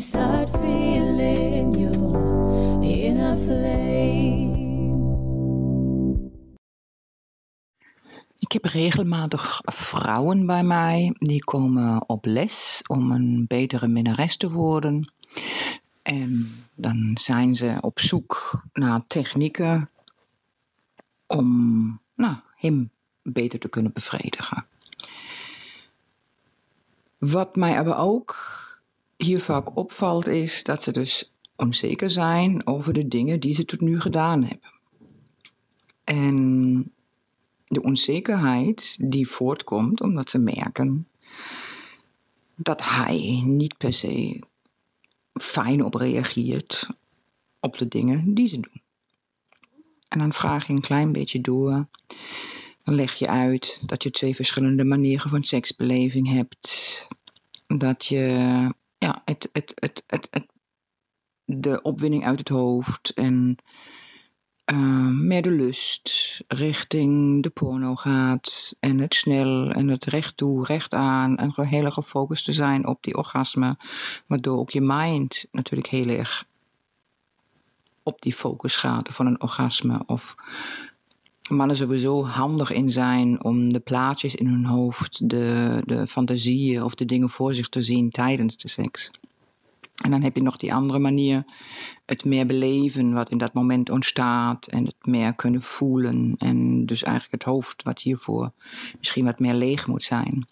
start feeling your inner flame. Ik heb regelmatig vrouwen bij mij die komen op les om een betere minnares te worden. En dan zijn ze op zoek naar technieken om nou, hem beter te kunnen bevredigen. Wat mij aber ook hier vaak opvalt is dat ze dus onzeker zijn over de dingen die ze tot nu gedaan hebben. En de onzekerheid die voortkomt omdat ze merken dat hij niet per se fijn op reageert op de dingen die ze doen. En dan vraag je een klein beetje door. Dan leg je uit dat je twee verschillende manieren van seksbeleving hebt. Dat je ja, het, het, het, het, het, de opwinding uit het hoofd en uh, meer de lust richting de porno gaat. En het snel en het recht toe, recht aan. En gewoon heel erg gefocust te zijn op die orgasme. Waardoor ook je mind natuurlijk heel erg op die focus gaat van een orgasme. Of mannen sowieso handig in zijn om de plaatjes in hun hoofd, de, de fantasieën of de dingen voor zich te zien tijdens de seks. En dan heb je nog die andere manier, het meer beleven wat in dat moment ontstaat en het meer kunnen voelen. En dus eigenlijk het hoofd wat hiervoor misschien wat meer leeg moet zijn.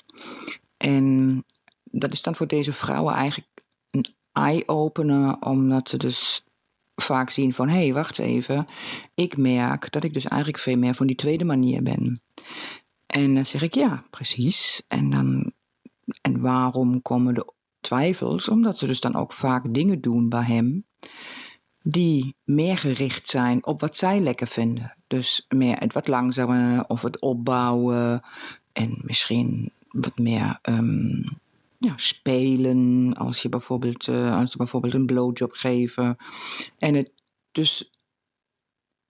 En dat is dan voor deze vrouwen eigenlijk een eye-opener, omdat ze dus vaak zien van hé, hey, wacht even, ik merk dat ik dus eigenlijk veel meer van die tweede manier ben. En dan zeg ik ja, precies. En dan en waarom komen de twijfels? Omdat ze dus dan ook vaak dingen doen bij hem die meer gericht zijn op wat zij lekker vinden. Dus meer het wat langzamer of het opbouwen en misschien wat meer um, ja, spelen als je bijvoorbeeld, uh, als ze bijvoorbeeld een blowjob geven. En het dus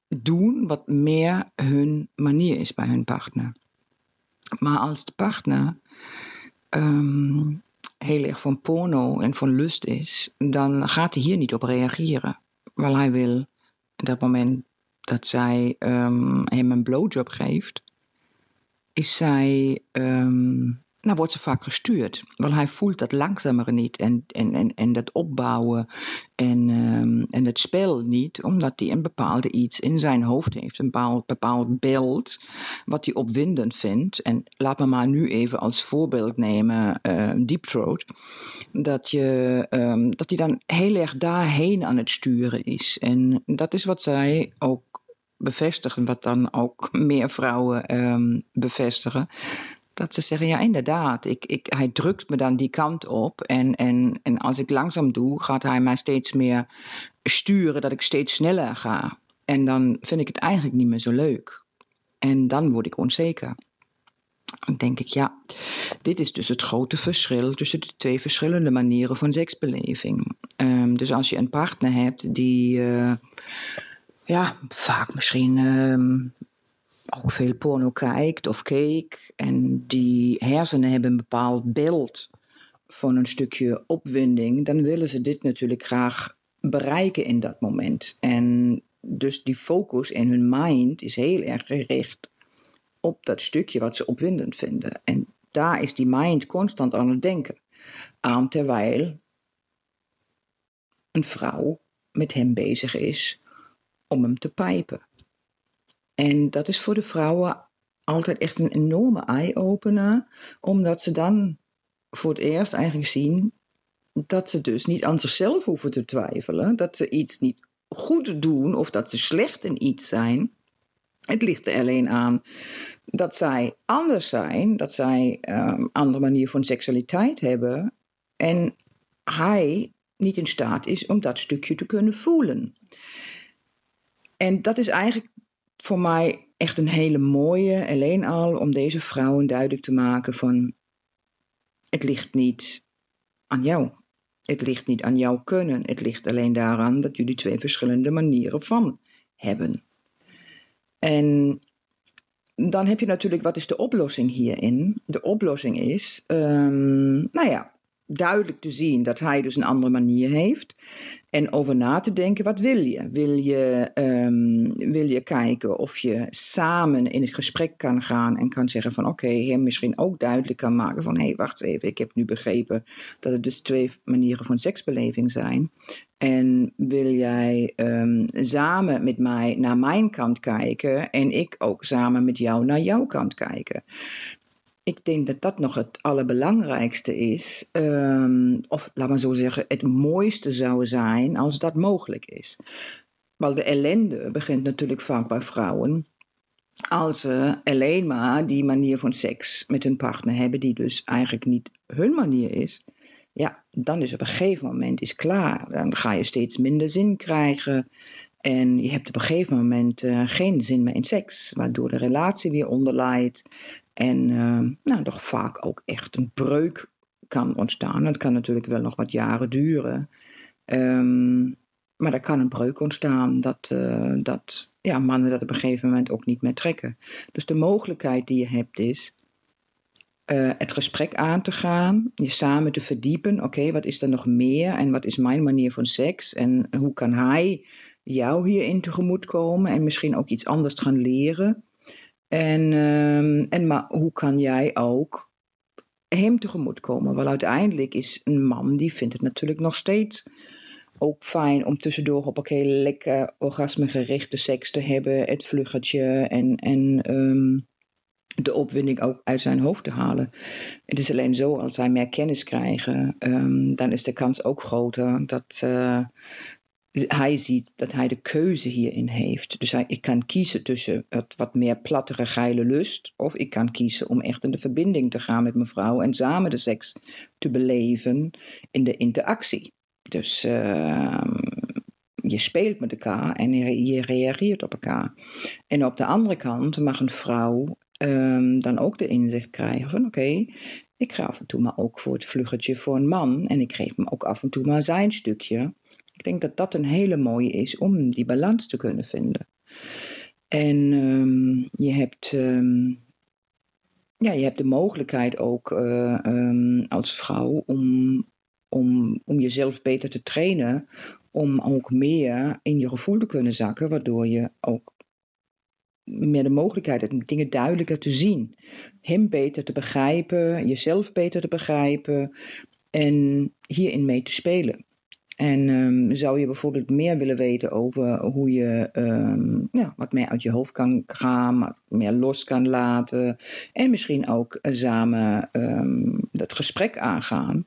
doen wat meer hun manier is bij hun partner. Maar als de partner um, heel erg van porno en van lust is, dan gaat hij hier niet op reageren. Wel hij wil, in dat moment dat zij um, hem een blowjob geeft, is zij um, nou wordt ze vaak gestuurd. Want hij voelt dat langzamere niet en, en, en, en dat opbouwen en, um, en het spel niet, omdat hij een bepaalde iets in zijn hoofd heeft, een bepaald, bepaald beeld, wat hij opwindend vindt. En laat me maar nu even als voorbeeld nemen, uh, Deep Throat, dat, je, um, dat hij dan heel erg daarheen aan het sturen is. En dat is wat zij ook bevestigen, wat dan ook meer vrouwen bevestigen dat ze zeggen, ja inderdaad, ik, ik, hij drukt me dan die kant op. En, en, en als ik langzaam doe, gaat hij mij steeds meer sturen dat ik steeds sneller ga. En dan vind ik het eigenlijk niet meer zo leuk. En dan word ik onzeker. Dan denk ik, ja, dit is dus het grote verschil tussen de twee verschillende manieren van seksbeleving. Um, dus als je een partner hebt die, uh, ja, vaak misschien um, ook veel porno kijkt of keek. En die hersenen hebben een bepaald beeld van een stukje opwinding. Dan willen ze dit natuurlijk graag bereiken in dat moment. En dus die focus in hun mind is heel erg gericht op dat stukje wat ze opwindend vinden. En daar is die mind constant aan het denken. Aan terwijl een vrouw met hem bezig is om hem te pijpen. En dat is voor de vrouwen altijd echt een enorme eye-opener, omdat ze dan voor het eerst eigenlijk zien dat ze dus niet aan zichzelf hoeven te twijfelen, dat ze iets niet goed doen of dat ze slecht in iets zijn. Het ligt er alleen aan dat zij anders zijn, dat zij een um, andere manier van seksualiteit hebben. En hij niet in staat is om dat stukje te kunnen voelen. En dat is eigenlijk voor mij echt een hele mooie, alleen al om deze vrouwen duidelijk te maken van het ligt niet aan jou. Het ligt niet aan jouw kunnen. Het ligt alleen daaraan dat jullie twee verschillende manieren van hebben. En dan heb je natuurlijk, wat is de oplossing hierin? De oplossing is, um, nou ja, duidelijk te zien dat hij dus een andere manier heeft. En over na te denken, wat wil je? Wil je, um, wil je kijken of je samen in het gesprek kan gaan en kan zeggen van oké, okay, hem misschien ook duidelijk kan maken van hé, hey, wacht even, ik heb nu begrepen dat het dus twee manieren van seksbeleving zijn. En wil jij um, samen met mij naar mijn kant kijken en ik ook samen met jou naar jouw kant kijken? Ik denk dat dat nog het allerbelangrijkste is. Um, of laat maar zo zeggen, het mooiste zou zijn als dat mogelijk is. Want de ellende begint natuurlijk vaak bij vrouwen. Als ze alleen maar die manier van seks met hun partner hebben, die dus eigenlijk niet hun manier is. Ja, dan is op een gegeven moment is klaar. Dan ga je steeds minder zin krijgen. En je hebt op een gegeven moment uh, geen zin meer in seks, waardoor de relatie weer onderlijdt. En uh, nou, toch vaak ook echt een breuk kan ontstaan. Dat kan natuurlijk wel nog wat jaren duren. Um, maar er kan een breuk ontstaan dat, uh, dat ja, mannen dat op een gegeven moment ook niet meer trekken. Dus de mogelijkheid die je hebt is uh, het gesprek aan te gaan, je samen te verdiepen. Oké, wat is er nog meer en wat is mijn manier van seks en hoe kan hij jou hierin tegemoet komen en misschien ook iets anders gaan leren. En, um, en maar hoe kan jij ook hem tegemoet komen? Want uiteindelijk is een man die vindt het natuurlijk nog steeds ook fijn om tussendoor op okay, lekker orgasmegerichte seks te hebben, het vluggertje en, en um, de opwinding ook uit zijn hoofd te halen. Het is alleen zo, als zij meer kennis krijgen, um, dan is de kans ook groter dat, uh, hij ziet dat hij de keuze hierin heeft. Dus hij, ik kan kiezen tussen het wat meer plattere geile lust. Of ik kan kiezen om echt in de verbinding te gaan met mijn vrouw. En samen de seks te beleven in de interactie. Dus uh, je speelt met elkaar en je reageert op elkaar. En op de andere kant mag een vrouw um, dan ook de inzicht krijgen van oké, ik ga af en toe maar ook voor het vluggetje voor een man. En ik geef hem ook af en toe maar zijn stukje. Ik denk dat dat een hele mooie is om die balans te kunnen vinden. En um, je hebt. Um, ja, je hebt de mogelijkheid ook uh, um, als vrouw om, om, om jezelf beter te trainen, om ook meer in je gevoel te kunnen zakken, waardoor je ook meer de mogelijkheid hebt dingen duidelijker te zien. Hem beter te begrijpen, jezelf beter te begrijpen en hierin mee te spelen. En um, zou je bijvoorbeeld meer willen weten over hoe je um, ja, wat meer uit je hoofd kan gaan, wat meer los kan laten. En misschien ook samen um, het gesprek aangaan.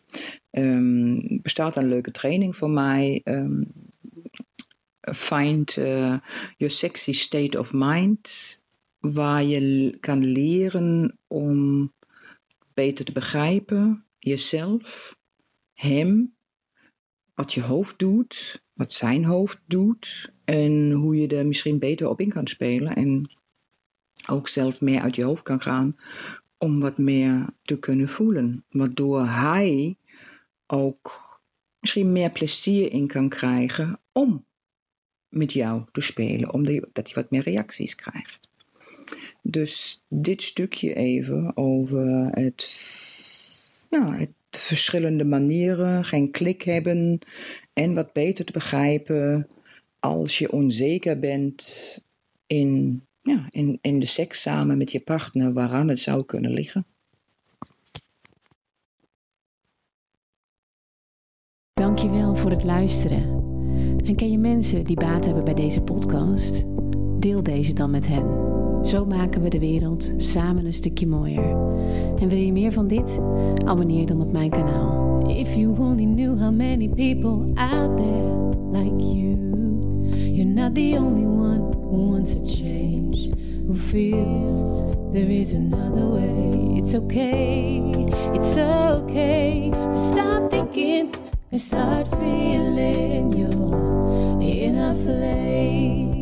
bestaat een leuke training voor mij. Find uh, Your Sexy State of Mind. Waar je kan leren om beter te begrijpen jezelf, hem wat je hoofd doet, wat zijn hoofd doet en hoe je er misschien beter op in kan spelen en ook zelf meer uit je hoofd kan gaan om wat meer te kunnen voelen, waardoor hij ook misschien meer plezier in kan krijgen om met jou te spelen, omdat hij wat meer reacties krijgt. Dus dit stukje even over het, het verschillende manieren, geen klik hebben en wat beter te begrijpen als je onzeker bent in, ja, in, in de seks samen met je partner, waaraan het zou kunnen liggen. Dankjewel voor het luisteren. En ken je mensen die baat hebben bij deze podcast? Deel deze dan met hen. Zo maken we de wereld samen een stukje mooier. En wil je meer van dit? Abonneer dan op mijn kanaal. If you only knew how many people out there like you. You're not the only one who wants a change. Who feels there is another way. It's okay, it's okay. to stop thinking and start feeling your a flame.